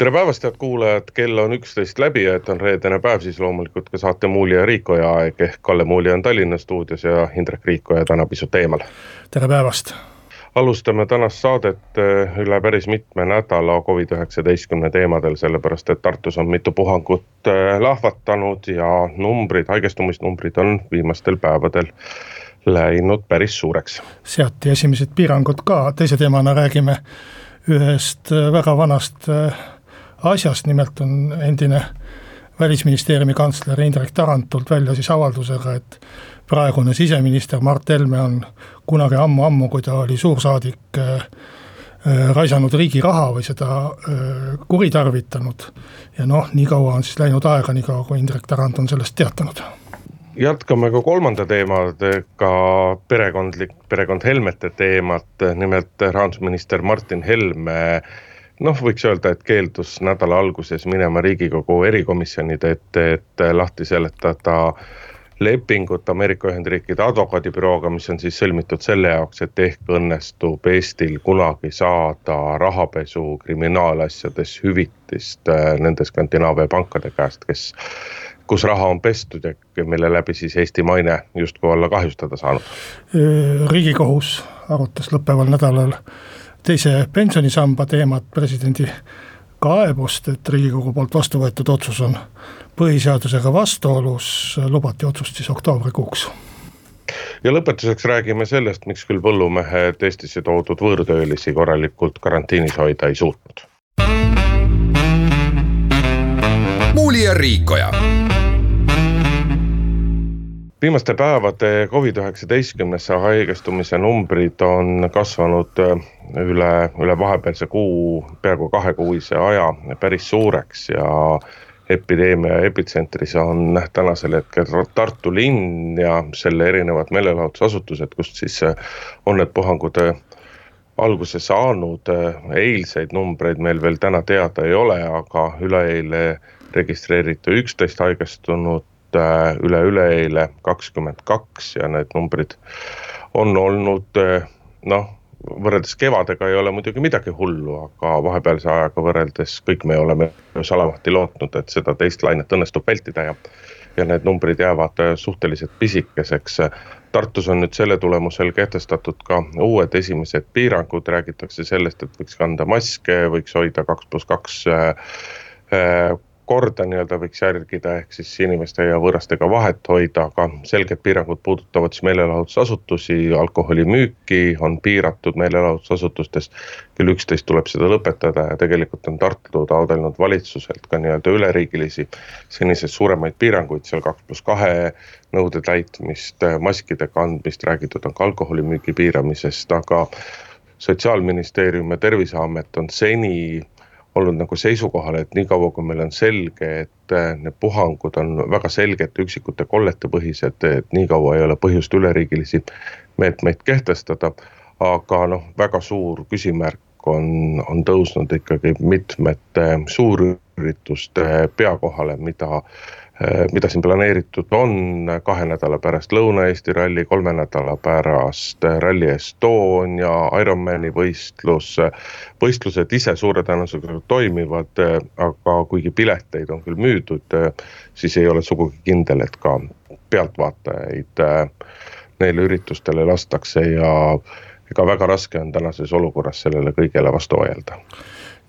tere päevast, head kuulajad, kell on üksteist läbi ja et on reedene päev, siis loomulikult ka saate Muuli ja Riikoja aeg ehk Kalle Muuli on Tallinna stuudios ja Indrek Riikoja täna pisut eemal. tere päevast alustame tänast saadet eh, üle päris mitme nädala Covid-19 teemadel, sellepärast et Tartus on mitu puhangut eh, lahvatanud ja numbrid, haigestumisnumbrid on viimastel päevadel läinud päris suureks. seati esimesed piirangud ka, teise teemana räägime ühest eh, väga vanast asjast, nimelt on endine välisministeeriumi kantsler Indrek Tarand tulnud välja siis avaldusega, et praegune siseminister Mart Helme on kunagi ammu-ammu, kui ta oli suursaadik äh, äh, raisanud riigi raha või seda äh, kuritarvitanud. ja noh, nii kaua on siis läinud aega, niikaua kui Indrek Tarand on sellest teatanud jätkame ka kolmanda teemadega, perekondlik, perekond Helmete teemat, nimelt rahandusminister Martin Helme noh, võiks öelda, et keeldus nädala alguses minema riigikogu erikomisjonide ette, et lahti seletada lepingut Ameerika Ühendriikide advokaadibürooga, mis on siis sõlmitud selle jaoks, et ehk õnnestub Eestil kunagi saada rahapesu kriminaalasjades hüvitist äh, nende Skandinaavia pankade käest, kes kus raha on pestud ja mille läbi siis Eesti maine justkui olla kahjustada saanud. riigikohus arutas lõppeval nädalal teise pensionisamba teemat, presidendi kaebust, et riigikogu poolt vastu võetud otsus on põhiseadusega vastuolus, lubati otsust siis oktoobrikuuks ja lõpetuseks räägime sellest, miks küll põllumehed Eestisse toodud võõrtöölisi korralikult karantiinis hoida ei suutnud. muuli ja Riikoja viimaste päevade Covid-19-sse haigestumise numbrid on kasvanud äh, üle, üle vahepealse kuu, peaaegu kahekuise aja päris suureks ja epideemia epitsentris on tänasel hetkel Tartu linn ja selle erinevad meelelahutusasutused, kust siis äh, on need puhangud äh, alguse saanud. eilseid numbreid meil veel täna teada ei ole, aga üleeile registreeriti üksteist haigestunut üle-üleeile kakskümmend kaks ja need numbrid on olnud äh, noh, võrreldes kevadega ei ole muidugi midagi hullu, aga vahepealse ajaga võrreldes kõik me oleme salamahti lootnud, et seda teist lainet õnnestub vältida ja ja need numbrid jäävad äh, suhteliselt pisikeseks. Tartus on nüüd selle tulemusel kehtestatud ka uued esimesed piirangud, räägitakse sellest, et võiks kanda maske, võiks hoida kaks pluss kaks korda nii-öelda võiks järgida, ehk siis inimeste ja võõrastega vahet hoida, aga selged piirangud puudutavad siis meelelahutusasutusi, alkoholimüüki on piiratud meelelahutusasutustes. kell üksteist tuleb seda lõpetada ja tegelikult on Tartu taotlenud valitsuselt ka nii-öelda üleriigilisi senisest suuremaid piiranguid, seal kaks pluss kahe nõude täitmist, maskide kandmist, räägitud on ka alkoholimüügi piiramisest, aga sotsiaalministeerium ja terviseamet on seni olnud nagu seisukohal, et niikaua kui meil on selge, et äh, need puhangud on väga selgelt üksikute kollete põhised, et niikaua ei ole põhjust üleriigilisi meetmeid kehtestada. aga noh, väga suur küsimärk on, on tõusnud ikkagi mitmete suurürituste pea kohale, mida Äh, mida siin planeeritud on kahe nädala pärast Lõuna-Eesti ralli, kolme nädala pärast Rally Estonia, Ironmani võistlus. võistlused ise suure tõenäosusega toimivad, aga kuigi pileteid on küll müüdud, siis ei ole sugugi kindel, et ka pealtvaatajaid neile üritustele lastakse ja ega väga raske on tänases olukorras sellele kõigele vastu vaielda.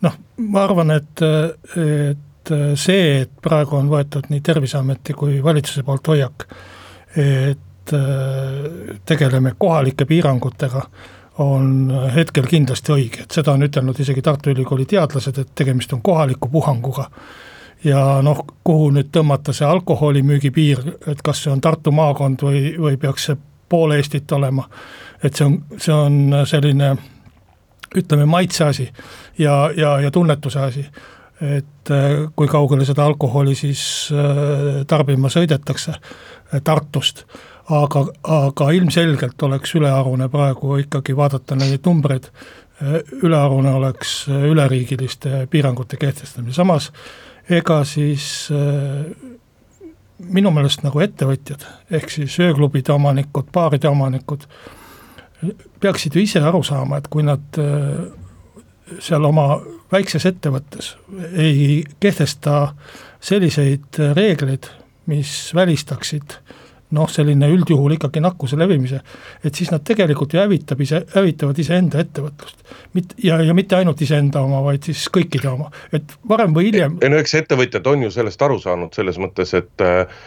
noh, ma arvan, et, et et äh, see, et praegu on võetud nii Terviseameti kui valitsuse poolt hoiak, et äh, tegeleme kohalike piirangutega, on hetkel kindlasti õige, et seda on ütelnud isegi Tartu Ülikooli teadlased, et tegemist on kohaliku puhanguga. ja noh, kuhu nüüd tõmmata see alkoholimüügi piir, et kas see on Tartu maakond või, või peaks see pool Eestit olema, et see on, see on selline ütleme, maitse asi ja, ja, ja tunnetuse asi et äh, kui kaugele seda alkoholi siis äh, tarbima sõidetakse äh, Tartust. aga, aga ilmselgelt oleks ülearune praegu ikkagi vaadata neid numbreid, ülearune oleks üleriigiliste piirangute kehtestamine, samas ega siis minu meelest nagu ettevõtjad, ehk siis ööklubide omanikud, baaride omanikud, peaksid ju ise aru saama, et kui nad seal oma väikses ettevõttes ei kehtesta selliseid reegleid, mis välistaksid noh, selline üldjuhul ikkagi nakkuse levimise, et siis nad tegelikult ju hävitab ise, hävitavad iseenda ettevõtlust. Mit-, ja, ja mitte ainult iseenda oma, vaid siis kõikide oma, et varem või hiljem ei no eks ettevõtjad on ju sellest aru saanud, selles mõttes, et äh,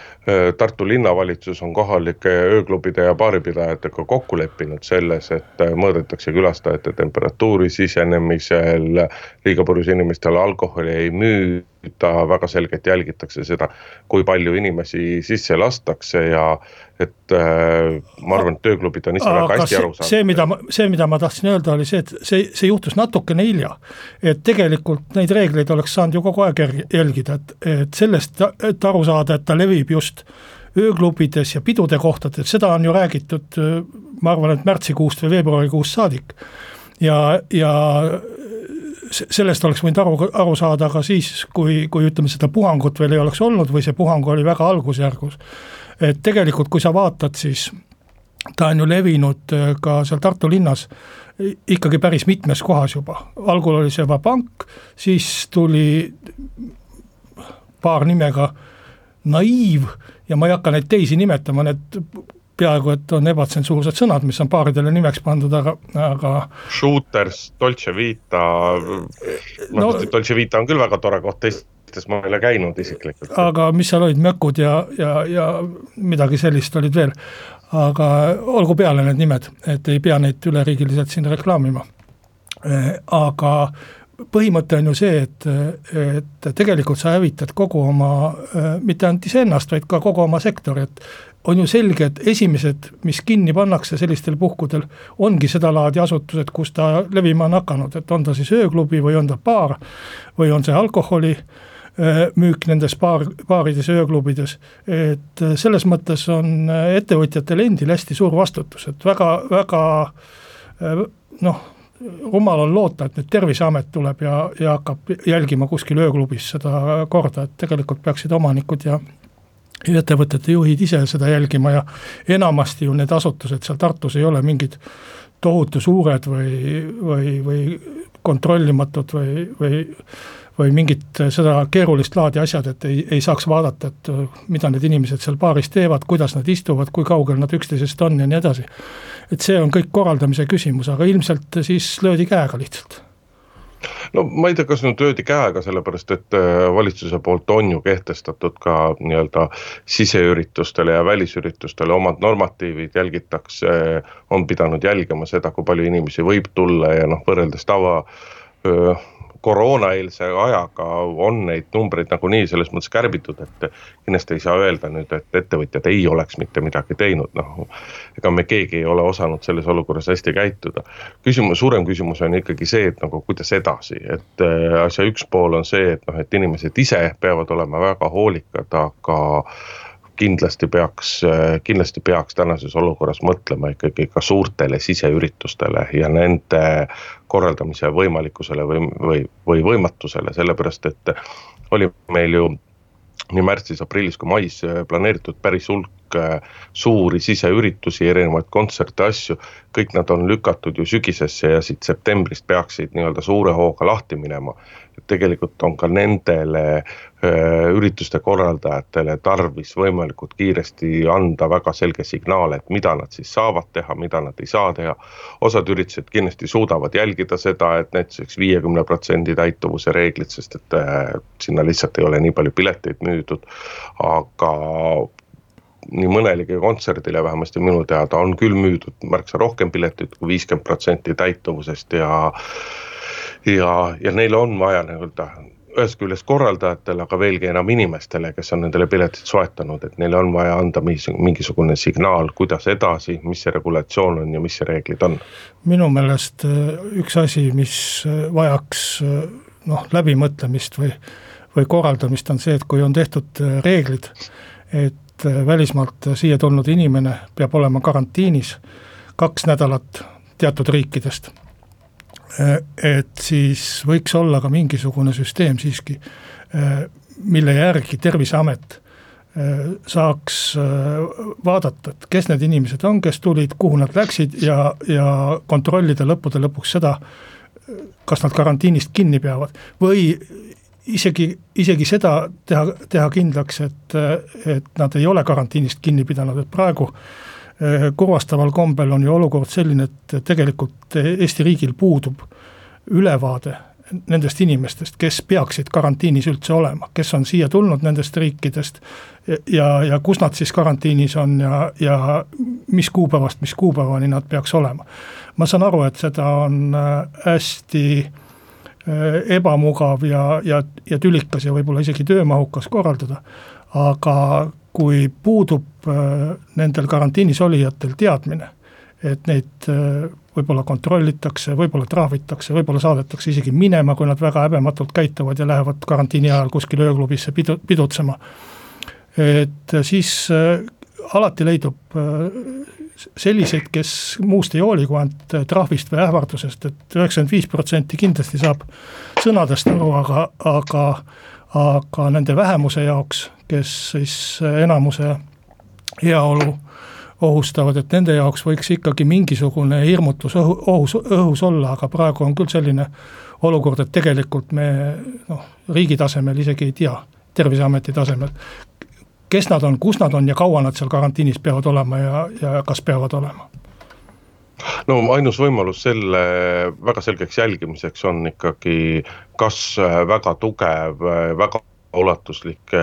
Tartu linnavalitsus on kohalike ööklubide ja baaripidajatega kokku leppinud selles, et äh, mõõdetakse külastajate temperatuuri sisenemisel, liiga purjus inimestele alkoholi ei müüda, väga selgelt jälgitakse seda, kui palju inimesi sisse lastakse ja et äh, ma arvan, et ööklubid on ise Aga väga hästi aru saanud. see, mida ma, see, mida ma tahtsin öelda, oli see, et see, see juhtus natukene hilja. et tegelikult neid reegleid oleks saanud ju kogu aeg jälgida, et, et sellest, et aru saada, et ta levib just ööklubides ja pidude kohtades, seda on ju räägitud, ma arvan, et märtsikuust või veebruarikuust saadik. ja, ja sellest oleks võinud aru, aru saada ka siis, kui, kui ütleme, seda puhangut veel ei oleks olnud või see puhang oli väga algusjärgus. Et tegelikult, kui sa vaatad, siis ta on ju levinud äh, ka seal Tartu linnas ikkagi päris mitmes kohas juba, algul oli see Vabank, siis tuli paar nimega Naiiv ja ma ei hakka neid teisi nimetama, need peaaegu et on ebatsensuursed sõnad, mis on paaridele nimeks pandud, aga, aga. Shooters, Dolce Vita, no, no Dolce Vita on küll väga tore koht, teist üritustes ma ei ole käinud isiklikult. aga mis seal olid, mökud ja, ja, ja midagi sellist olid veel. aga olgu peale need nimed, et ei pea neid üleriigiliselt siin reklaamima. Aga põhimõte on ju see, et, et tegelikult sa hävitad kogu oma, mitte ainult iseennast, vaid ka kogu oma sektori, et on ju selge, et esimesed, mis kinni pannakse sellistel puhkudel, ongi sedalaadi asutused, kus ta levima on hakanud, et on ta siis ööklubi või on ta baar või on see alkoholi äh, müük nendes baar, baarides, ööklubides. et äh, selles mõttes on äh, ettevõtjatel endil hästi suur vastutus, et väga, väga noh, rumal on loota, et nüüd Terviseamet tuleb ja, ja hakkab jälgima kuskil ööklubis seda korda, et tegelikult peaksid omanikud ja ettevõtete juhid ise seda jälgima ja enamasti ju need asutused seal Tartus ei ole mingid tohutu suured või, või, või kontrollimatud või, või või mingit seda keerulist laadi asjad, et ei, ei saaks vaadata, et äh, mida need inimesed seal baaris teevad, kuidas nad istuvad, kui kaugel nad üksteisest on ja nii edasi. et see on kõik korraldamise küsimus, aga ilmselt siis löödi käega lihtsalt no ma ei tea, kas nüüd löödi käega, sellepärast et äh, valitsuse poolt on ju kehtestatud ka nii-öelda siseüritustele ja välisüritustele omad normatiivid, jälgitakse, on pidanud jälgima seda, kui palju inimesi võib tulla ja noh, võrreldes tava öö, koroonaeelse ajaga on neid numbreid nagunii selles mõttes kärbitud, et kindlasti ei saa öelda nüüd, et ettevõtjad ei oleks mitte midagi teinud, noh. ega me keegi ei ole osanud selles olukorras hästi käituda. küsimus, suurem küsimus on ikkagi see, et nagu kuidas edasi, et äh, asja üks pool on see, et noh, et inimesed ise peavad olema väga hoolikad, aga kindlasti peaks, kindlasti peaks tänases olukorras mõtlema ikkagi ka suurtele siseüritustele ja nende korraldamise võimalikkusele või, või, või võimatusele, sellepärast et oli meil ju nii märtsis, aprillis kui mais planeeritud päris hulk suuri siseüritusi, erinevaid kontserte, asju, kõik nad on lükatud ju sügisesse ja siit septembrist peaksid nii-öelda suure hooga lahti minema. tegelikult on ka nendele ürituste korraldajatele tarvis võimalikult kiiresti anda väga selge signaal, et mida nad siis saavad teha, mida nad ei saa teha. osad üritused kindlasti suudavad jälgida seda, et näiteks viiekümne protsendi täituvuse reeglit, sest et öö, sinna lihtsalt ei ole nii palju pileteid müüdud, aga nii mõnelegi kontserdile, vähemasti minu teada, on küll müüdud märksa rohkem pileteid kui viiskümmend protsenti täituvusest ja ja, ja neil on vaja nii-öelda ühest küljest korraldajatele, aga veelgi enam inimestele, kes on nendele piletid soetanud, et neile on vaja anda mingisugune signaal, kuidas edasi, mis see regulatsioon on ja mis see reeglid on. minu meelest äh, üks asi, mis äh, vajaks äh, noh, läbimõtlemist või, või korraldamist, on see, et kui on tehtud reeglid, et välismaalt siia tulnud inimene peab olema karantiinis kaks nädalat teatud riikidest. Et siis võiks olla ka mingisugune süsteem siiski, mille järgi Terviseamet saaks vaadata, et kes need inimesed on, kes tulid, kuhu nad läksid ja, ja kontrollida lõppude lõpuks seda, kas nad karantiinist kinni peavad. Või isegi, isegi seda teha, teha kindlaks, et, et nad ei ole karantiinist kinni pidanud, et praegu eh, kurvastaval kombel on ju olukord selline, et tegelikult Eesti riigil puudub ülevaade nendest inimestest, kes peaksid karantiinis üldse olema, kes on siia tulnud nendest riikidest ja, ja kus nad siis karantiinis on ja, ja mis kuupäevast, mis kuupäevani nad peaks olema. ma saan aru, et seda on äh, hästi äh, ebamugav ja, ja, ja tülikas ja võib-olla isegi töömahukas korraldada, aga kui puudub äh, nendel karantiinis olijatel teadmine, et neid võib-olla kontrollitakse, võib-olla trahvitakse, võib-olla saadetakse isegi minema, kui nad väga häbematult käituvad ja lähevad karantiini ajal kuskile ööklubisse pidu, pidutsema. et siis äh, alati leidub äh, selliseid, kes muust ei hooli kui ainult trahvist või ähvardusest, et üheksakümmend viis protsenti kindlasti saab sõnadest aru, aga, aga aga nende vähemuse jaoks, kes siis enamuse heaolu ohustavad, et nende jaoks võiks ikkagi mingisugune hirmutus õhu, ohus, õhus olla, aga praegu on küll selline olukord, et tegelikult me noh, riigi tasemel isegi ei tea, Terviseameti tasemel, kes nad on, kus nad on ja kaua nad seal karantiinis peavad olema ja, ja kas peavad olema no ainus võimalus selle väga selgeks jälgimiseks on ikkagi kas väga tugev, väga ulatuslik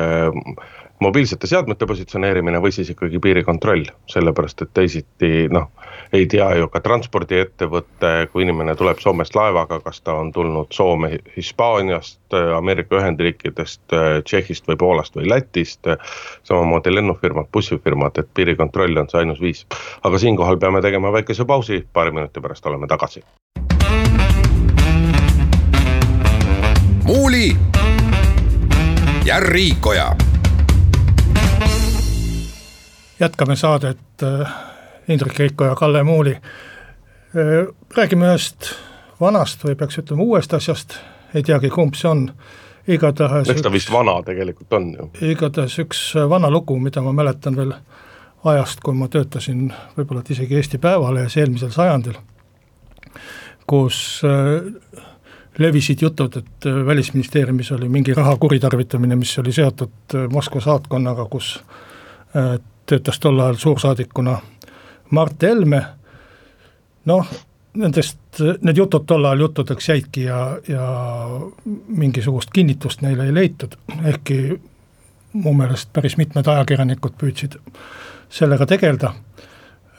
mobiilsete seadmete positsioneerimine või siis ikkagi piirikontroll, sellepärast et teisiti noh, ei tea ju ka transpordiettevõte, kui inimene tuleb Soomest laevaga, kas ta on tulnud Soome Hispaaniast, Ameerika Ühendriikidest, Tšehhist või Poolast või Lätist. samamoodi lennufirmad, bussifirmad, et piirikontroll on see ainus viis. aga siinkohal peame tegema väikese pausi, paari minuti pärast oleme tagasi. muuli ja Riikoja jätkame saadet äh, Indrek Reiko ja Kalle Muuli. Äh, räägime ühest vanast või peaks ütlema uuest asjast, ei teagi, kumb see on, igatahes eks ta vist vana tegelikult on ju. igatahes üks vana lugu, mida ma mäletan veel ajast, kui ma töötasin võib-olla et isegi Eesti Päevalehes eelmisel sajandil, kus äh, levisid jutud, et Välisministeeriumis oli mingi raha kuritarvitamine, mis oli seotud Moskva saatkonnaga, kus töötas tol ajal suursaadikuna Mart Helme, noh, nendest, need jutud tol ajal juttudeks jäidki ja, ja mingisugust kinnitust neile ei leitud, ehkki mu meelest päris mitmed ajakirjanikud püüdsid sellega tegeleda,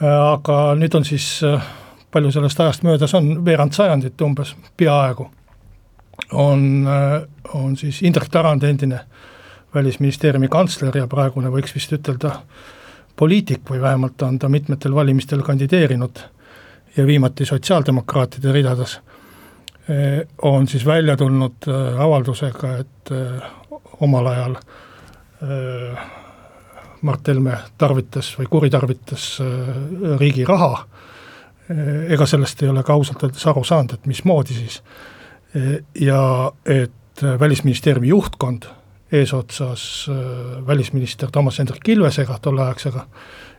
aga nüüd on siis, palju sellest ajast möödas on, veerand sajandit umbes, peaaegu, on, on siis Indrek Tarand, endine välisministeeriumi kantsler ja praegune võiks vist ütelda poliitik või vähemalt on ta mitmetel valimistel kandideerinud ja viimati sotsiaaldemokraatide ridades, eh, on siis välja tulnud eh, avaldusega, et eh, omal ajal Mart Helme tarvitas või kuritarvitas riigi raha, ega sellest ei ole ka ausalt öeldes aru saanud, et mismoodi siis, ja et Välisministeeriumi juhtkond eesotsas äh, välisminister Toomas Hendrik Ilvesega, tolleaegsega,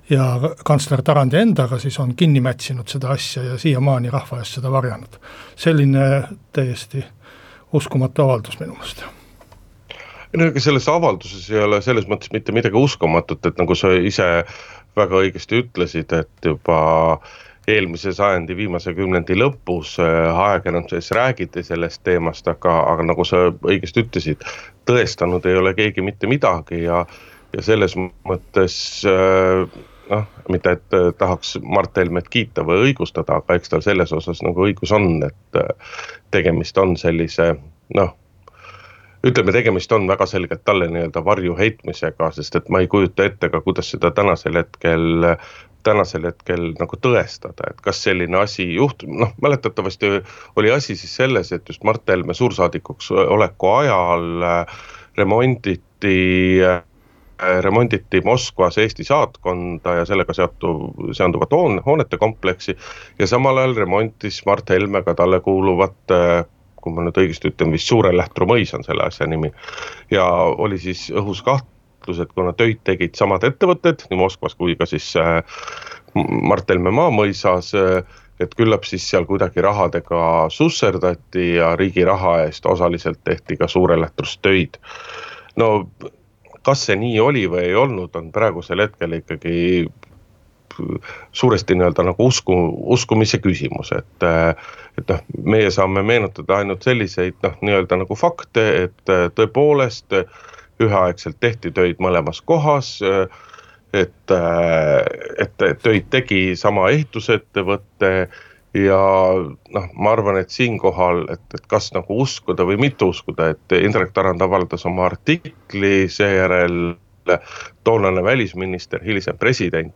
ja kantsler Tarandi endaga siis on kinni mätsinud seda asja ja siiamaani rahva eest seda varjanud. selline täiesti uskumatu avaldus minu meelest no ega selles avalduses ei ole selles mõttes mitte midagi uskumatut, et nagu sa ise väga õigesti ütlesid, et juba äh, eelmise sajandi viimase kümnendi lõpus äh, ajakirjanduses räägiti sellest teemast, aga, aga nagu sa õigesti ütlesid, tõestanud ei ole keegi mitte midagi ja, ja selles mõttes äh, noh, mitte et äh, tahaks Mart Helmet kiita või õigustada, aga eks tal selles osas nagu õigus on, et tegemist on sellise noh, ütleme, tegemist on väga selgelt talle nii-öelda varju heitmisega, sest et ma ei kujuta ette ka, kuidas seda tänasel hetkel tänasel hetkel nagu tõestada, et kas selline asi juhtub, noh mäletatavasti oli asi siis selles, et just Mart Helme suursaadikuks oleku ajal äh, remonditi äh, remonditi Moskvas Eesti saatkonda ja sellega seotu, seonduvat hoon-, hoonete kompleksi. ja samal ajal remontis Mart Helme ka talle kuuluvat kui ma nüüd õigesti ütlen, vist Suure-Lähtru mõis on selle asja nimi. ja oli siis õhus kahtlus, et kuna töid tegid samad ettevõtted nii Moskvas kui ka siis äh, Mart Helme maamõisas äh, et küllap siis seal kuidagi rahadega susserdati ja riigi raha eest osaliselt tehti ka Suure-Lähtrus töid. no kas see nii oli või ei olnud, on praegusel hetkel ikkagi suuresti nii-öelda nagu usku, uskumise küsimus, et. et noh, meie saame meenutada ainult selliseid noh, nii-öelda nagu fakte, et tõepoolest üheaegselt tehti töid mõlemas kohas. et, et töid tegi sama ehitusettevõte ja noh, ma arvan, et siinkohal, et, et kas nagu uskuda või mitte uskuda, et Indrek Tarand avaldas oma artikli, seejärel toonane välisminister, hilisem president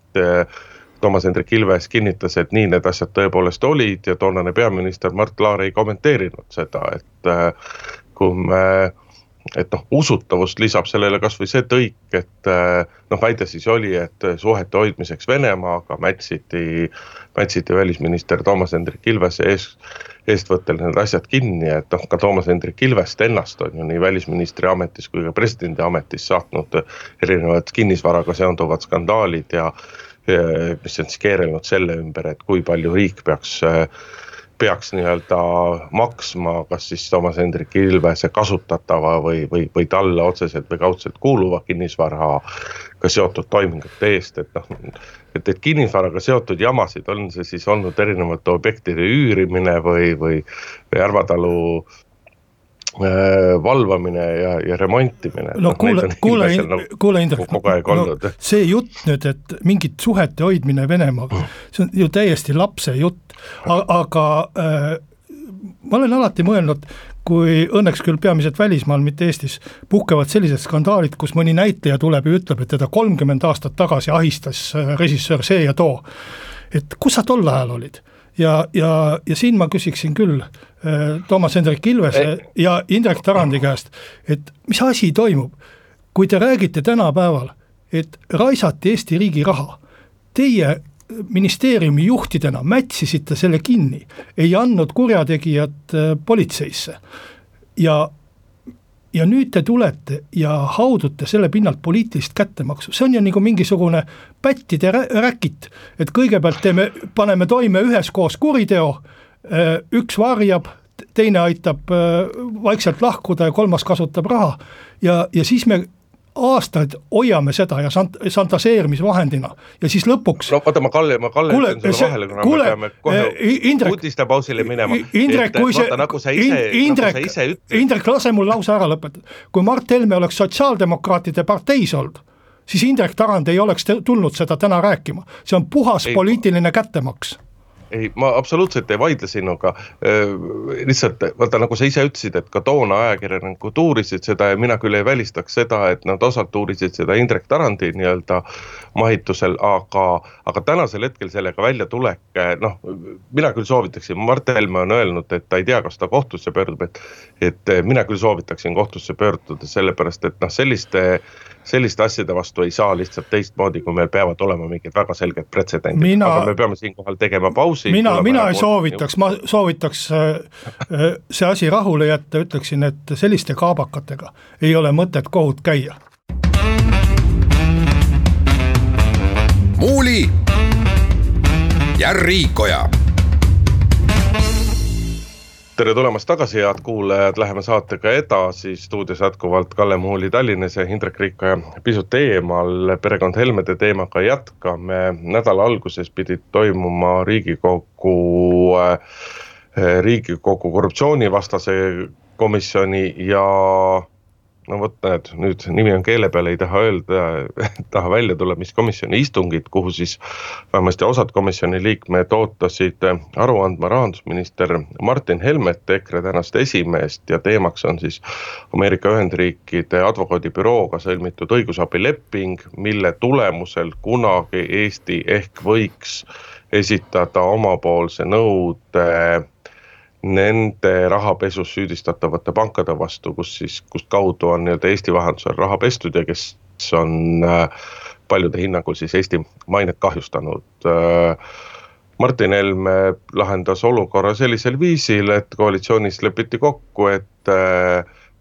Toomas Hendrik Ilves kinnitas, et nii need asjad tõepoolest olid ja toonane peaminister Mart Laar ei kommenteerinud seda, et kui me et noh, usutavust lisab sellele kasvõi see tõik, et noh, väide siis oli, et suhete hoidmiseks Venemaaga mätsiti, mätsiti välisminister Toomas Hendrik Ilvese ees, eestvõttel need asjad kinni, et noh, ka Toomas Hendrik Ilvest ennast on ju nii välisministri ametis kui ka presidendi ametis saatnud erinevad kinnisvaraga seonduvad skandaalid ja mis on siis keerelnud selle ümber, et kui palju riik peaks peaks nii-öelda maksma kas siis Toomas Hendrik Ilvese kasutatava või, või, või talle otseselt või kaudselt kuuluva kinnisvaraga seotud toimingute eest, et noh. et, et kinnisvaraga seotud jamasid on see siis olnud erinevate objektide üürimine või, või, või Järvatalu valvamine ja, ja remontimine. no kuule, kuule, nagu kuule Indrek, no,. see jutt nüüd, et mingit suhete hoidmine Venemaaga, see on ju täiesti lapse jutt, aga äh, ma olen alati mõelnud, kui õnneks küll peamiselt välismaal, mitte Eestis, puhkevad sellised skandaalid, kus mõni näitleja tuleb ja ütleb, et teda kolmkümmend aastat tagasi ahistas äh, režissöör see ja too. et kus sa tol ajal olid? Ja, ja, ja siin ma küsiksin küll äh, Toomas Hendrik Ilvese ja Indrek Tarandi käest, et mis asi toimub, kui te räägite tänapäeval, et raisati Eesti riigi raha, teie ministeeriumi juhtidena mätsisite selle kinni, ei andnud kurjategijat äh, politseisse. Ja ja nüüd te tulete ja haudute selle pinnalt poliitilist kättemaksu, see on ju nagu mingisugune pättide rä räkit. et kõigepealt teeme, paneme toime üheskoos kuriteo, äh, üks varjab, teine aitab äh, vaikselt lahkuda ja kolmas kasutab raha. ja, ja siis me aastaid hoiame seda ja sant-, šantaseerimisvahendina ja siis lõpuks. no vaata, ma Kalle, ma Kalle kuule, ütlen sulle vahele, kuna kuule, me peame kohe eh, Indrek, uudistepausile minema. Indrek, kui see, nagu sa ise, Indrek, nagu Indrek, lase mul lause ära lõpetada. kui Mart Helme oleks sotsiaaldemokraatide parteis olnud, siis Indrek Tarand ei oleks tulnud seda täna rääkima, see on puhas ei, poliitiline kättemaks ei, ma absoluutselt ei vaidle sinuga. lihtsalt vaata, nagu sa ise ütlesid, et ka toona ajakirjanikud uurisid seda ja mina küll ei välistaks seda, et nad osalt uurisid seda Indrek Tarandi nii-öelda mahitusel, aga, aga tänasel hetkel sellega väljatulek, noh. mina küll soovitaksin, Mart Helme on öelnud, et ta ei tea, kas ta kohtusse pöördub, et, et mina küll soovitaksin kohtusse pöörduda, sellepärast et noh, selliste selliste asjade vastu ei saa lihtsalt teistmoodi, kui meil peavad olema mingid väga selged pretsedendid, aga me peame siinkohal tegema pausi. mina, mina ei soovitaks, ma soovitaks äh, äh, see asi rahule jätta, ütleksin, et selliste kaabakatega ei ole mõtet kohut käia. muuli ja Riikoja tere tulemast tagasi, head kuulajad, läheme saatega edasi, stuudios jätkuvalt Kalle Muuli Tallinnas ja Indrek Riikoja pisut eemal, perekond Helmede teemaga jätkame, nädala alguses pidid toimuma Riigikogu äh,, Riigikogu korruptsioonivastase komisjoni ja no vot näed, nüüd nimi on keele peal, ei taha öelda, taha välja tulla, mis komisjoni istungid, kuhu siis vähemasti osad komisjoni liikmed ootasid aru andma rahandusminister Martin Helmet, EKRE tänast esimeest ja teemaks on siis Ameerika Ühendriikide advokaadibürooga sõlmitud õigusabileping, mille tulemusel kunagi Eesti ehk võiks esitada omapoolse nõude nende rahapesus süüdistatavate pankade vastu, kus siis, kust kaudu on nii-öelda Eesti vahendusel raha pestud ja kes on paljude hinnangul siis Eesti mainet kahjustanud Martin Helme lahendas olukorra sellisel viisil, et koalitsioonis lepiti kokku, et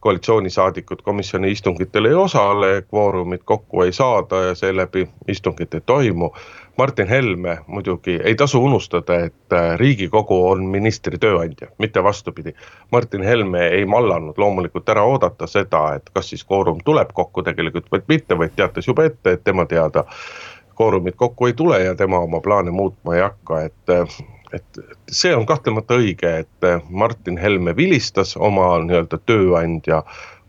koalitsioonisaadikud komisjoni istungitel ei osale, kvoorumit kokku ei saada ja seeläbi istungit ei toimu. Martin Helme muidugi ei tasu unustada, et äh, riigikogu on ministri tööandja, mitte vastupidi. Martin Helme ei mallanud loomulikult ära oodata seda, et kas siis kvoorum tuleb kokku tegelikult, vaid mitte, vaid teatas juba ette, et tema teada kvoorumit kokku ei tule ja tema oma plaane muutma ei hakka, et äh, et see on kahtlemata õige, et Martin Helme vilistas oma nii-öelda tööandja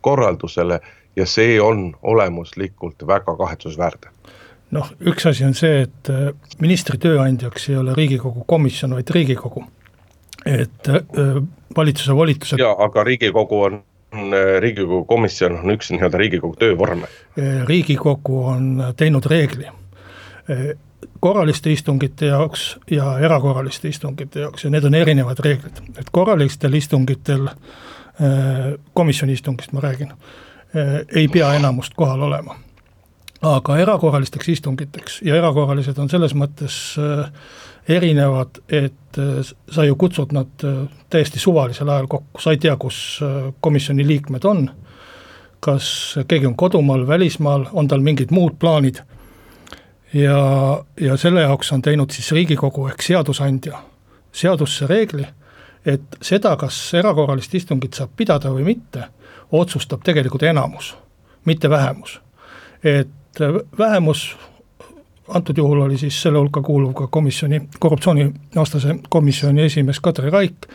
korraldusele ja see on olemuslikult väga kahetsusväärne noh, üks asi on see, et äh, ministri tööandjaks ei ole Riigikogu komisjon, vaid Riigikogu. et äh, valitsuse volitused. jaa, aga Riigikogu on äh, riigikogu komisjon on üks nii-öelda riigikogu töövorme. riigikogu on teinud reegli korraliste istungite jaoks ja erakorraliste istungite jaoks ja need on erinevad reeglid, et korralistel istungitel, komisjoni istungist ma räägin, ei pea enamust kohal olema. Aga erakorralisteks istungiteks. Ja erakorralised on selles mõttes erinevad, et sa ju kutsud nad täiesti suvalisel ajal kokku, sa ei tea, kus komisjoni liikmed on, kas keegi on kodumaal, välismaal, on tal mingid muud plaanid? Ja, ja selle jaoks on teinud siis Riigikogu ehk seadusandja seadusse reegli, et seda, kas erakorralist istungit saab pidada või mitte, otsustab tegelikult enamus, mitte vähemus. et vähemus, antud juhul oli siis selle hulka kuuluv ka komisjoni, korruptsioonivastase komisjoni esimees Kadri Raik,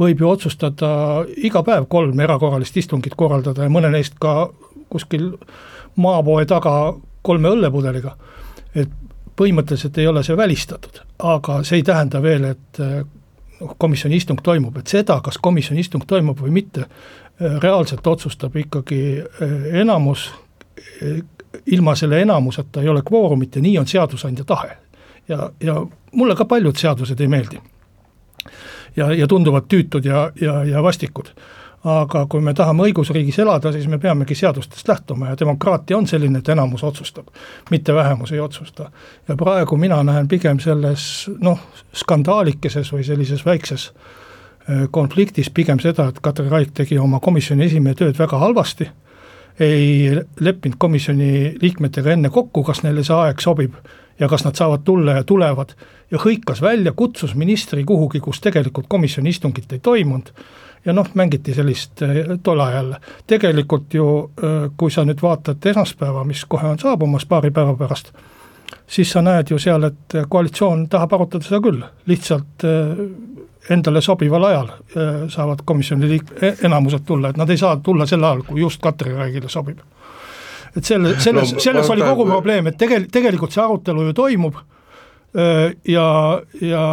võib ju otsustada iga päev kolm erakorralist istungit korraldada ja mõne neist ka kuskil maapoe taga kolme õllepudeliga. Et põhimõtteliselt ei ole see välistatud, aga see ei tähenda veel, et noh, komisjoni istung toimub, et seda, kas komisjoni istung toimub või mitte, äh, reaalselt otsustab ikkagi äh, enamus, ilma selle enamuseta ei ole kvoorumit ja nii on seadusandja tahe. ja, ja mulle ka paljud seadused ei meeldi. ja, ja tunduvad tüütud ja, ja, ja vastikud aga kui me tahame õigusriigis elada, siis me peamegi seadustest lähtuma ja demokraatia on selline, et enamus otsustab, mitte vähemus ei otsusta. ja praegu mina näen pigem selles noh, skandaalikeses või sellises väikses äh, konfliktis pigem seda, et Katri Raik tegi oma komisjoni esimehe tööd väga halvasti, ei leppinud komisjoni liikmetega enne kokku, kas neile see aeg sobib ja kas nad saavad tulla ja tulevad. Ja hõikas välja, kutsus ministri kuhugi, kus tegelikult komisjoni istungit ei toimunud. Ja noh, mängiti sellist eh, tol ajal, tegelikult ju eh, kui sa nüüd vaatad esmaspäeva, mis kohe on saabumas paari päeva pärast, siis sa näed ju seal, et koalitsioon tahab arutada seda küll, lihtsalt eh, endale sobival ajal saavad komisjoni liik-, e-, enamused tulla, et nad ei saa tulla sel ajal, kui just Katri Raigile sobib. et selle, selles no,, selles oli kogu probleem, et tegel-, tegelikult see arutelu ju toimub ja, ja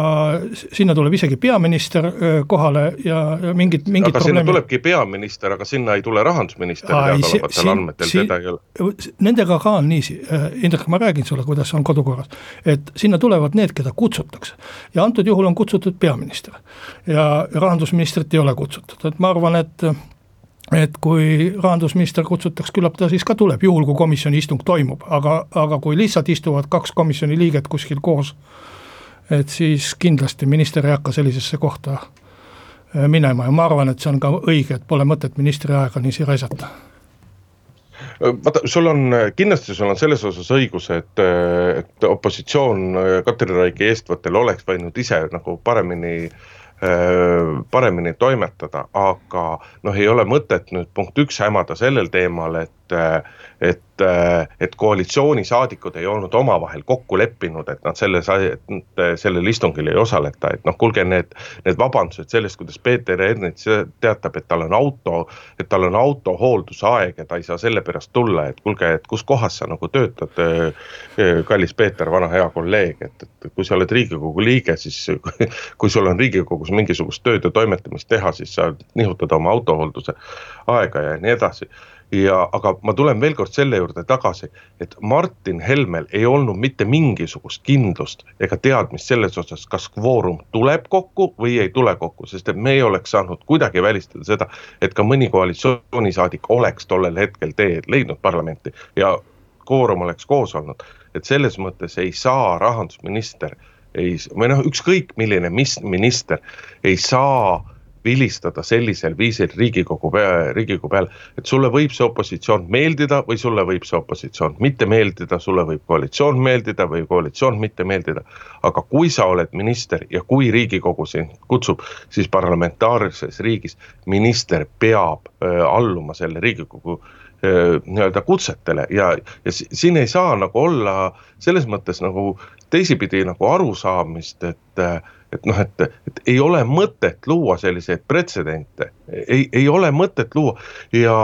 sinna tuleb isegi peaminister kohale ja, ja mingid, mingid aga probleemid. sinna tulebki peaminister, aga sinna ei tule rahandusminister teadaolevatel andmetel, teda ei ole. Nendega ka on niiviisi, Indrek, ma räägin sulle, kuidas on kodukorras, et sinna tulevad need, keda kutsutakse. ja antud juhul on kutsutud peaminister ja rahandusministrit ei ole kutsutud, et ma arvan, et et kui rahandusminister kutsutakse, küllap ta siis ka tuleb, juhul kui komisjoni istung toimub, aga, aga kui lihtsalt istuvad kaks komisjoni liiget kuskil koos, et siis kindlasti minister ei hakka sellisesse kohta äh, minema. Ja ma arvan, et see on ka õige, et pole mõtet ministri aega niiviisi raisata. Vaata, sul on, kindlasti sul on selles osas õigus, et, et opositsioon Katri Raigi eestvõttel oleks võinud ise nagu paremini äh, Äh, paremini toimetada, aga noh, ei ole mõtet nüüd punkt üks hämada sellel teemal, et, et et, et koalitsioonisaadikud ei olnud omavahel kokku leppinud, et nad selles, sellel istungil ei osaleta, et noh, kuulge, need, need vabandused sellest, kuidas Peeter Ernits teatab, et tal on auto, et tal on auto hooldusaeg ja ta ei saa sellepärast tulla, et kuulge, et kus kohas sa nagu töötad, kallis Peeter, vana hea kolleeg, et, et kui sa oled riigikogu liige, siis kui sul on riigikogus mingisugust tööd ja toimetamist teha, siis sa nihutad oma autohoolduse aega ja nii edasi ja aga ma tulen veel kord selle juurde tagasi, et Martin Helmel ei olnud mitte mingisugust kindlust ega teadmist selles osas, kas kvoorum tuleb kokku või ei tule kokku, sest et me ei oleks saanud kuidagi välistada seda, et ka mõni koalitsioonisaadik oleks tollel hetkel tee leidnud parlamenti ja kvoorum oleks koos olnud. et selles mõttes ei saa rahandusminister ei, või noh, ükskõik milline, mis minister ei saa vilistada sellisel viisil Riigikogu Riigikogu peale, et sulle võib see opositsioon meeldida või sulle võib see opositsioon mitte meeldida, sulle võib koalitsioon meeldida või koalitsioon mitte meeldida. aga kui sa oled minister ja kui Riigikogu sind kutsub, siis parlamentaarses riigis minister peab äh, alluma selle Riigikogu äh, nii-öelda kutsetele ja, ja siin ei saa nagu olla selles mõttes nagu teisipidi nagu arusaamist, et äh, et noh, et, et ei ole mõtet luua selliseid pretsedente, ei, ei ole mõtet luua ja,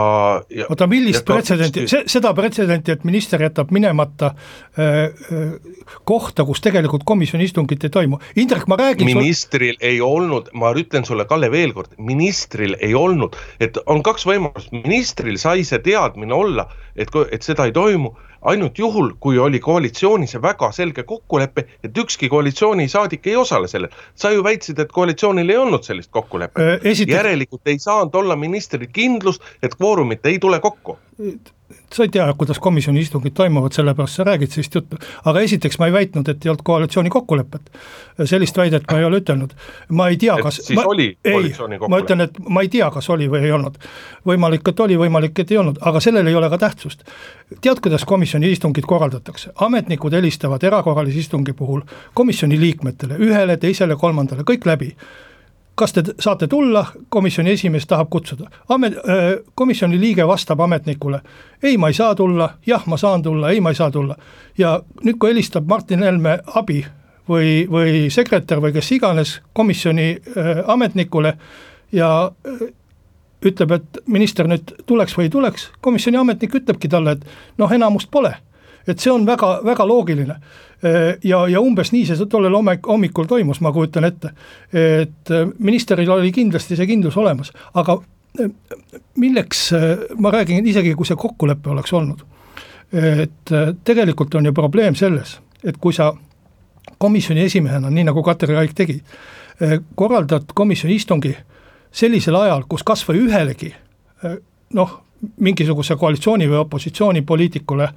ja. oota, millist pretsedenti, see, seda pretsedenti, et minister jätab minemata äh, äh, kohta, kus tegelikult komisjoni istungit ei toimu, Indrek, ma räägin. ministril sul... ei olnud, ma ütlen sulle, Kalle, veel kord, ministril ei olnud, et on kaks võimalust, ministril sai see teadmine olla, et, et seda ei toimu ainult juhul, kui oli koalitsioonis väga selge kokkulepe, et ükski koalitsioonisaadik ei osale sellel. sa ju väitsid, et koalitsioonil ei olnud sellist kokkulepet äh, Esitab... järelikult ei saanud olla ministril kindlust, et kvoorumit ei tule kokku sa ei tea, kuidas komisjoni istungid toimuvad, sellepärast sa räägid sellist juttu. aga esiteks ma ei väitnud, et ei olnud koalitsiooni kokkulepet. sellist väidet ma ei ole ütelnud. ma ei tea, kas. siis ma, oli koalitsiooni kokkulepe? ma ütlen, et ma ei tea, kas oli või ei olnud. võimalik, et oli, võimalik, et ei olnud, aga sellel ei ole ka tähtsust. tead, kuidas komisjoni istungid korraldatakse? ametnikud helistavad erakorralise istungi puhul komisjoni liikmetele, ühele, teisele, kolmandale, kõik läbi kas te saate tulla, komisjoni esimees tahab kutsuda. Amet-, komisjoni liige vastab ametnikule, ei, ma ei saa tulla, jah, ma saan tulla, ei, ma ei saa tulla. ja nüüd, kui helistab Martin Helme abi või, või sekretär või kes iganes komisjoni ametnikule ja ütleb, et minister nüüd tuleks või ei tuleks, komisjoni ametnik ütlebki talle, et noh, enamust pole et see on väga, väga loogiline. ja, ja umbes nii see tollel hommikul toimus, ma kujutan ette. et ministeril oli kindlasti see kindlus olemas, aga milleks, ma räägin isegi, kui see kokkulepe oleks olnud. et tegelikult on ju probleem selles, et kui sa komisjoni esimehena, nii nagu Katri Raik tegi, korraldad komisjoni istungi sellisel ajal, kus kas või ühelegi noh, mingisuguse koalitsiooni või opositsiooni poliitikule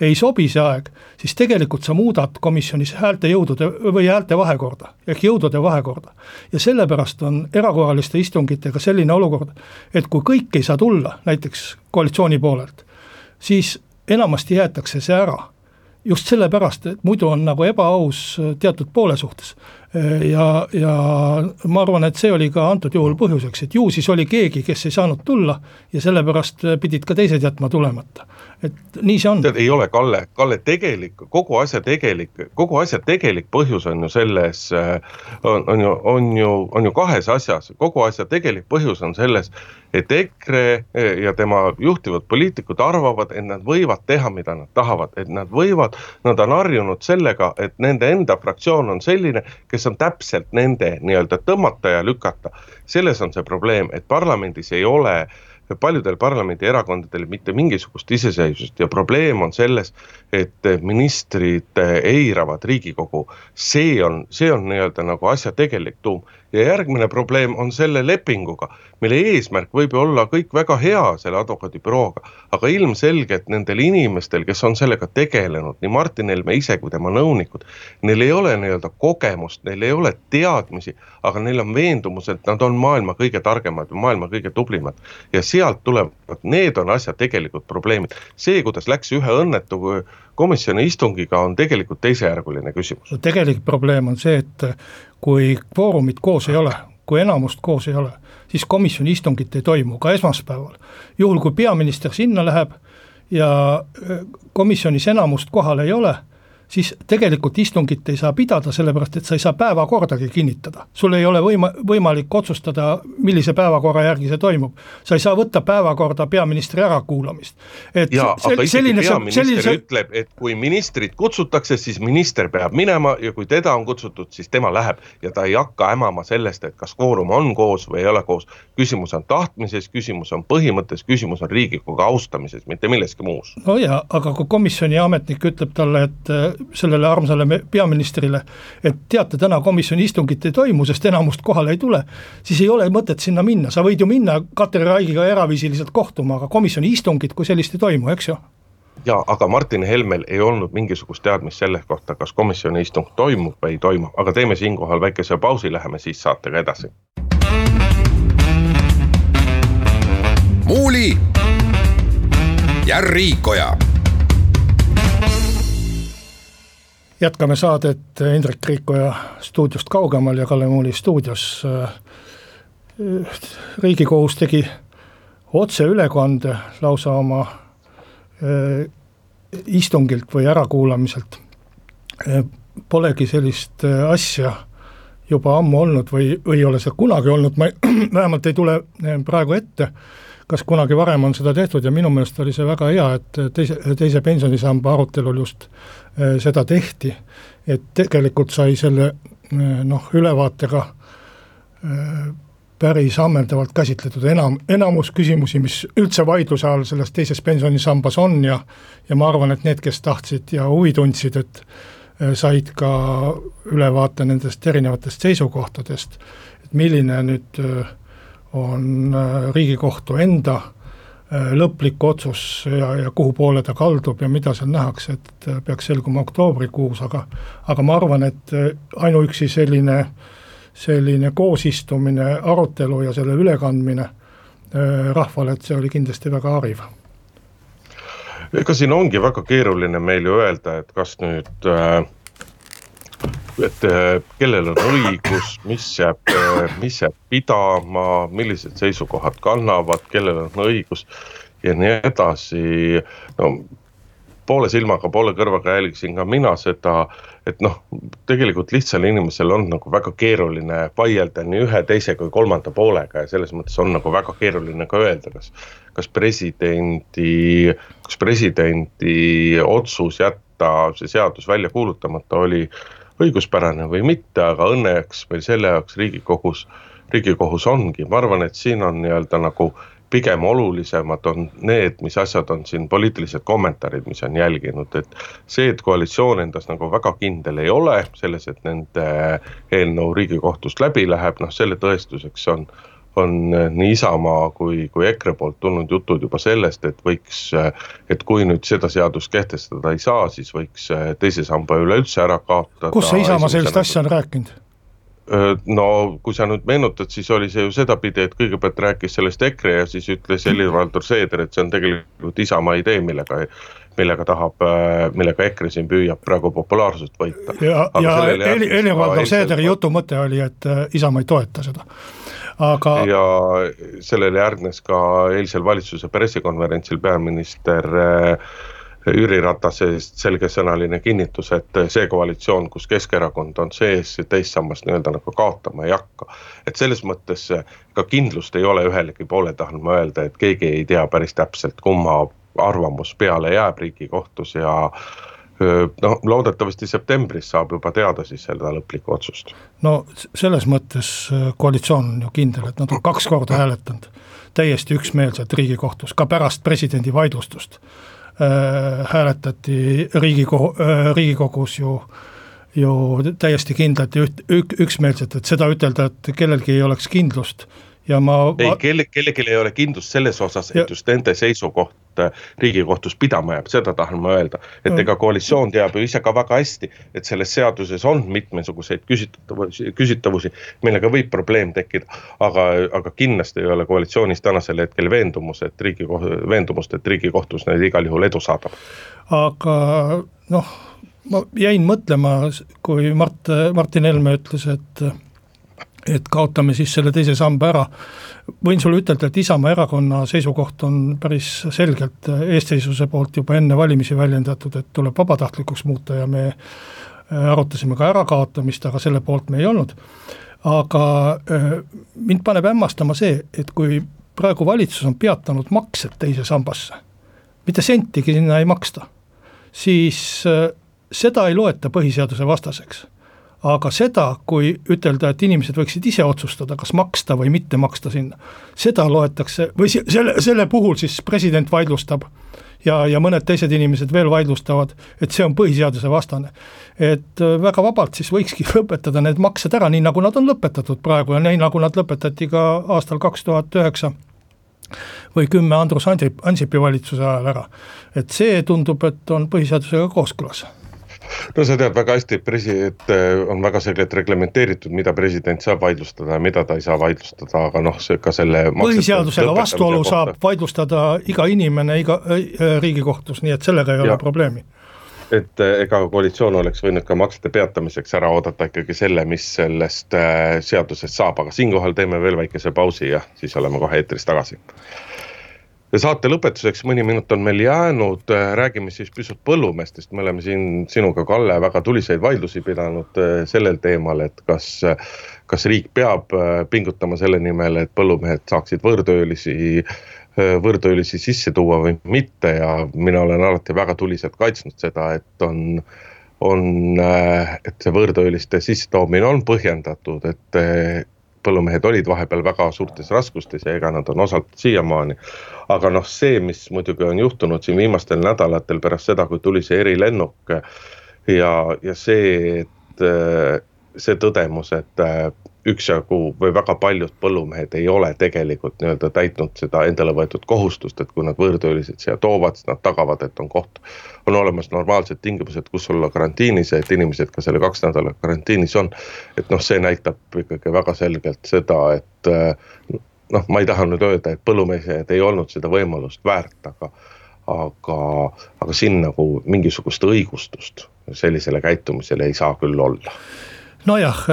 ei sobi see aeg, siis tegelikult sa muudad komisjonis häälte jõudude või häälte vahekorda ehk jõudude vahekorda. ja sellepärast on erakorraliste istungitega selline olukord, et kui kõik ei saa tulla, näiteks koalitsiooni poolelt, siis enamasti jäetakse see ära just sellepärast, et muidu on nagu ebaaus teatud poole suhtes. Ja, ja ma arvan, et see oli ka antud juhul põhjuseks, et ju siis oli keegi, kes ei saanud tulla ja sellepärast pidid ka teised jätma tulemata et nii see on. tead, ei ole, Kalle, Kalle, tegelik, kogu asja tegelik, kogu asja tegelik põhjus on ju selles, on, on ju, on ju, on ju kahes asjas, kogu asja tegelik põhjus on selles, et EKRE ja tema juhtivad poliitikud arvavad, et nad võivad teha, mida nad tahavad, et nad võivad, nad on harjunud sellega, et nende enda fraktsioon on selline, kes on täpselt nende nii-öelda tõmmata ja lükata. selles on see probleem, et parlamendis ei ole äh, paljudel parlamendierakondadel mitte mingisugust iseseisvust ja probleem on selles, et ministrid eiravad Riigikogu. see on, see on nii-öelda nagu asja tegelik tuum ja järgmine probleem on selle lepinguga, mille eesmärk võib ju olla kõik väga hea selle advokaadibürooga, aga ilmselgelt nendel inimestel, kes on sellega tegelenud, nii Martin Helme ise kui tema nõunikud, neil ei ole nii-öelda kogemust, neil ei ole teadmisi, aga neil on veendumus, et nad on maailma kõige targemad maailma kõige tublimad. ja sealt tulevad, need on asja tegelikud probleemid. see, kuidas läks ühe õnnetu komisjoni istungiga, on tegelikult teisejärguline küsimus. tegelik probleem on see, et kui kvoorumit koos ei ole, kui enamust koos ei ole, siis komisjoni istungit ei toimu ka esmaspäeval. juhul, kui peaminister sinna läheb ja komisjonis enamust kohal ei ole siis tegelikult istungit ei saa pidada, sellepärast et sa ei saa päevakordagi kinnitada. sul ei ole võima-, võimalik otsustada, millise päevakorra järgi see toimub. sa ei saa võtta päevakorda peaministri ärakuulamist. jaa, aga isegi selline, peaminister selline... ütleb, et kui ministrit kutsutakse, siis minister peab minema ja kui teda on kutsutud, siis tema läheb ja ta ei hakka hämama sellest, et kas kvoorum on koos või ei ole koos. küsimus on tahtmises, küsimus on põhimõttes, küsimus on Riigikogu austamises, mitte milleski muus. no jaa, aga kui komisjoni ametnik ütleb talle, et sellele armsale peaministrile, et teate, täna komisjoni istungit ei toimu, sest enamust kohale ei tule, siis ei ole mõtet sinna minna, sa võid ju minna Katri Raigiga eraviisiliselt kohtuma, aga komisjoni istungit kui sellist ei toimu, eks ju ja aga Martin Helmel ei olnud mingisugust teadmist selle kohta, kas komisjoni istung toimub või ei toimu, aga teeme siinkohal väikese pausi, läheme siis saatega edasi. muuli ja Riikoja. Jätkame saadet Indrek Riikoja stuudiost kaugemal ja Kalle Muuli stuudios. riigikohus tegi otseülekande lausa oma äh, istungilt või ärakuulamiselt. Äh, polegi sellist äh, asja juba ammu olnud või, või ei ole seda kunagi olnud, ma ei, vähemalt ei tule praegu ette kas kunagi varem on seda tehtud ja minu meelest oli see väga hea, et teise, teise pensionisamba arutelul just äh, seda tehti. et tegelikult sai selle äh, noh, ülevaatega äh, päris ammendavalt käsitletud enam, enamus küsimusi, mis üldse vaidluse all selles teises pensionisambas on ja ja ma arvan, et need, kes tahtsid ja huvi tundsid, et said ka ülevaate nendest erinevatest seisukohtadest, et milline nüüd äh, on äh, Riigikohtu enda äh, lõplik otsus ja, ja kuhu poole ta kaldub ja mida seal nähakse, et äh, peaks selguma oktoobrikuus, aga aga ma arvan, et ainuüksi selline, selline koosistumine, arutelu ja selle ülekandmine rahvale, et see oli kindlasti väga hariv. Ega siin ongi väga keeruline meil ju öelda, et kas nüüd äh, et äh, kellel on õigus, mis jääb, äh, mis jääb pidama, millised seisukohad kannavad, kellel on õigus ja nii edasi. no poole silmaga, poole kõrvaga jälgisin ka mina seda, et noh, tegelikult lihtsal inimesel on nagu väga keeruline vaielda nii ühe, teise kui kolmanda poolega ja selles mõttes on nagu väga keeruline ka öelda, kas. kas presidendi, kas presidendi otsus jätta see seadus välja kuulutamata oli õiguspärane või mitte, aga õnneks meil selle jaoks Riigikogus, Riigikohus ongi, ma arvan, et siin on nii-öelda nagu pigem olulisemad on need, mis asjad on siin poliitilised kommentaarid, mis on jälginud, et see, et koalitsioon endas nagu väga kindel ei ole selles, et nende eelnõu Riigikohtust läbi läheb, noh selle tõestuseks on on eh, nii Isamaa kui, kui EKRE poolt tulnud jutud juba sellest, et võiks, eh, et kui nüüd seda seadust kehtestada ei saa, siis võiks eh, teise samba üleüldse ära kaotada. kus see Isamaa sellist asja on rääkinud? no kui sa nüüd meenutad, siis oli see ju sedapidi, et kõigepealt rääkis sellest EKRE ja siis ütles Helir-Valdor Seeder, et see on tegelikult Isamaa idee, millega millega tahab, millega EKRE siin püüab praegu populaarsust võita. ja, ja Helir-Valdor Seederi jutu mõte oli, et Isamaa ei toeta seda aga. ja sellele järgnes ka eilsel valitsuse pressikonverentsil peaminister äh, Jüri Ratase selgesõnaline kinnitus, et see koalitsioon, kus Keskerakond on sees, teist sammast nii-öelda nagu kaotama ei hakka. et selles mõttes ka kindlust ei ole ühelegi poole, tahan ma öelda, et keegi ei tea päris täpselt, kumma arvamus peale jääb Riigikohtus ja noh, loodetavasti septembris saab juba teada siis seda lõplikku otsust. no selles mõttes koalitsioon on ju kindel, et nad on kaks korda hääletanud täiesti üksmeelselt Riigikohtus, ka pärast presidendi vaidlustust äh, hääletati Riigikogu äh,, Riigikogus ju ju täiesti kindlalt ja üht, ük, üksmeelselt, et seda ütelda, et kellelgi ei oleks kindlust ja ma. ei, kelle, kellelgi ei ole kindlust selles osas, et just nende seisukoht Riigikohtus pidama jääb, seda tahan ma öelda. et mm. ega koalitsioon teab ju ise ka väga hästi, et selles seaduses on mitmesuguseid küsitavusi, küsitavusi, millega võib probleem tekkida. aga, aga kindlasti ei ole koalitsioonis tänasel hetkel veendumus, et Riigikohtu, veendumust, et Riigikohtus need igal juhul edu saadab. aga noh, ma jäin mõtlema, kui Mart, Martin Helme ütles, et et kaotame siis selle teise samba ära. Võin sulle ütelda, et Isamaa erakonna seisukoht on päris selgelt eestseisvuse poolt juba enne valimisi väljendatud, et tuleb vabatahtlikuks muuta ja me äh, arutasime ka ärakaotamist, aga selle poolt me ei olnud. aga äh, mind paneb hämmastama see, et kui praegu valitsus on peatanud maksed teise sambasse, mitte sentigi sinna ei maksta, siis äh, seda ei loeta põhiseaduse vastaseks aga seda, kui ütelda, et inimesed võiksid ise otsustada, kas maksta või mitte maksta sinna, seda loetakse või selle, selle puhul siis president vaidlustab ja, ja mõned teised inimesed veel vaidlustavad, et see on põhiseaduse vastane. et äh, väga vabalt siis võikski lõpetada need maksed ära, nii nagu nad on lõpetatud praegu ja nii nagu nad lõpetati ka aastal kaks tuhat üheksa või kümme Andrus Ansip, Ansipi valitsuse ajal ära. et see tundub, et on põhiseadusega kooskõlas no sa tead väga hästi, et president on väga selgelt reglementeeritud, mida president saab vaidlustada ja mida ta ei saa vaidlustada, aga noh, see ka selle. põhiseadusega vastuolu kohta. saab vaidlustada iga inimene iga äh, riigikohtus, nii et sellega ei ja. ole probleemi et ega koalitsioon oleks võinud ka maksete peatamiseks ära oodata ikkagi selle, mis sellest äh, seadusest saab, aga siinkohal teeme veel väikese pausi ja siis oleme kohe eetris tagasi ja saate lõpetuseks mõni minut on meil jäänud, äh, räägime siis pisut põllumeestest, me oleme siin sinuga, Kalle, väga tuliseid vaidlusi pidanud äh, sellel teemal, et kas, kas riik peab äh, pingutama selle nimel, et põllumehed saaksid võõrtöölisi, võõrtöölisi sisse tuua või mitte. Ja mina olen alati väga tuliselt kaitsnud seda, et on on, et see võõrtööliste sissetoomine on põhjendatud, et põllumehed olid vahepeal väga suurtes raskustes ja ega nad on osalt siiamaani. aga noh, see, mis muidugi on juhtunud siin viimastel nädalatel pärast seda, kui tuli see erilennuk ja, ja see, et see tõdemus, et üksjagu või väga paljud põllumehed ei ole tegelikult nii-öelda täitnud seda endale võetud kohustust, et kui nad võõrtöölised siia toovad, siis nad tagavad, et on koht. on olemas normaalsed tingimused, kus olla karantiinis ja et inimesed ka selle kaks nädalat karantiinis on. et noh, see näitab ikkagi väga selgelt seda, et noh, ma ei taha nüüd öelda, et põllumehed ei olnud seda võimalust väärt, aga aga, aga siin nagu mingisugust õigustust sellisele käitumisele ei saa küll olla. Nojah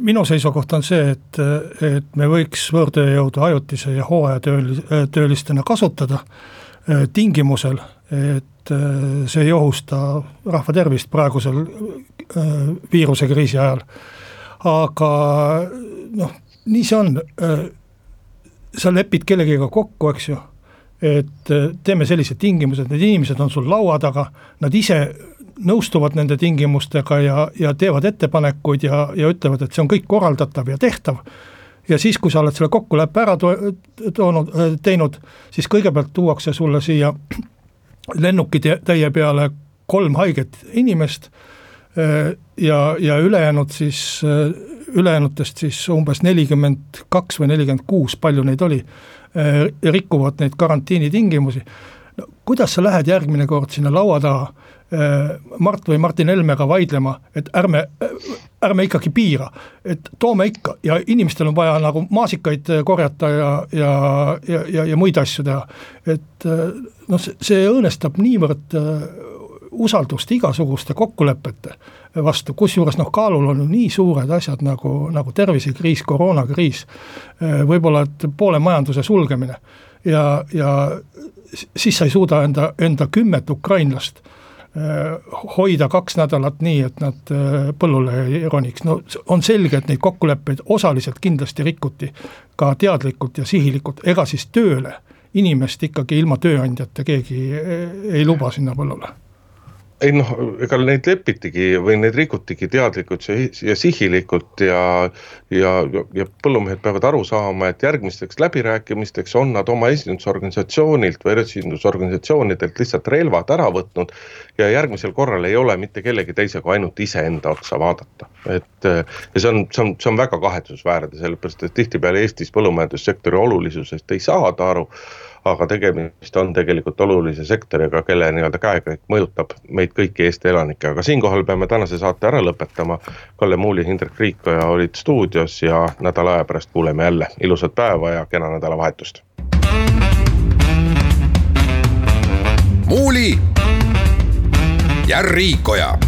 minu seisukoht on see, et, et me võiks võõrtööjõudu ajutise ja hooajatöölistena kasutada eh, tingimusel, et see ei ohusta rahva tervist praegusel viirusekriisi ajal. aga noh, nii see on, sa lepid kellegiga kokku, eks ju, et teeme sellised tingimused, need inimesed on sul laua taga, nad ise nõustuvad nende tingimustega ja, ja teevad ettepanekuid ja, ja ütlevad, et see on kõik korraldatav ja tehtav. ja siis, kui sa oled selle kokkuleppe ära to toonud, teinud, siis kõigepealt tuuakse sulle siia lennukitäie peale kolm haiget inimest ja, ja ülejäänud siis, ülejäänutest siis umbes nelikümmend kaks või nelikümmend kuus, palju neid oli, rikuvad neid karantiinitingimusi. no kuidas sa lähed järgmine kord sinna laua taha Mart või Martin Helmega vaidlema, et ärme, ärme ikkagi piira, et toome ikka ja inimestel on vaja nagu maasikaid korjata ja, ja, ja, ja, ja muid asju teha. et äh, noh, see õõnestab niivõrd äh, usaldust igasuguste kokkulepete vastu, kusjuures noh, kaalul on nii suured asjad nagu, nagu tervisekriis, koroonakriis, võib-olla et poole majanduse sulgemine ja, ja siis sa ei suuda enda, enda kümmet ukrainlast Äh, hoida kaks nädalat nii, et nad äh, põllule ei roniks, no on selge, et neid kokkuleppeid osaliselt kindlasti rikuti ka teadlikult ja sihilikult, ega siis tööle inimest ikkagi ilma tööandjata keegi ei luba sinna põllule ei noh, ega neid lepitigi või neid rikutigi teadlikult ja sihilikult ja, ja, ja põllumehed peavad aru saama, et järgmisteks läbirääkimisteks on nad oma esindusorganisatsioonilt või esindusorganisatsioonidelt lihtsalt relvad ära võtnud. ja järgmisel korral ei ole mitte kellegi teise kui ainult iseenda otsa vaadata, et ja see on, see on, see on väga kahetsusväärne, sellepärast et tihtipeale Eestis põllumajandussektori olulisusest ei saada aru aga tegemist on tegelikult olulise sektoriga, kelle nii-öelda käekäik mõjutab meid kõiki Eesti elanikke, aga siinkohal peame tänase saate ära lõpetama. Kalle Muuli, Hindrek Riikoja olid stuudios ja nädala aja pärast kuuleme jälle, ilusat päeva ja kena nädalavahetust. muuli ja Riikoja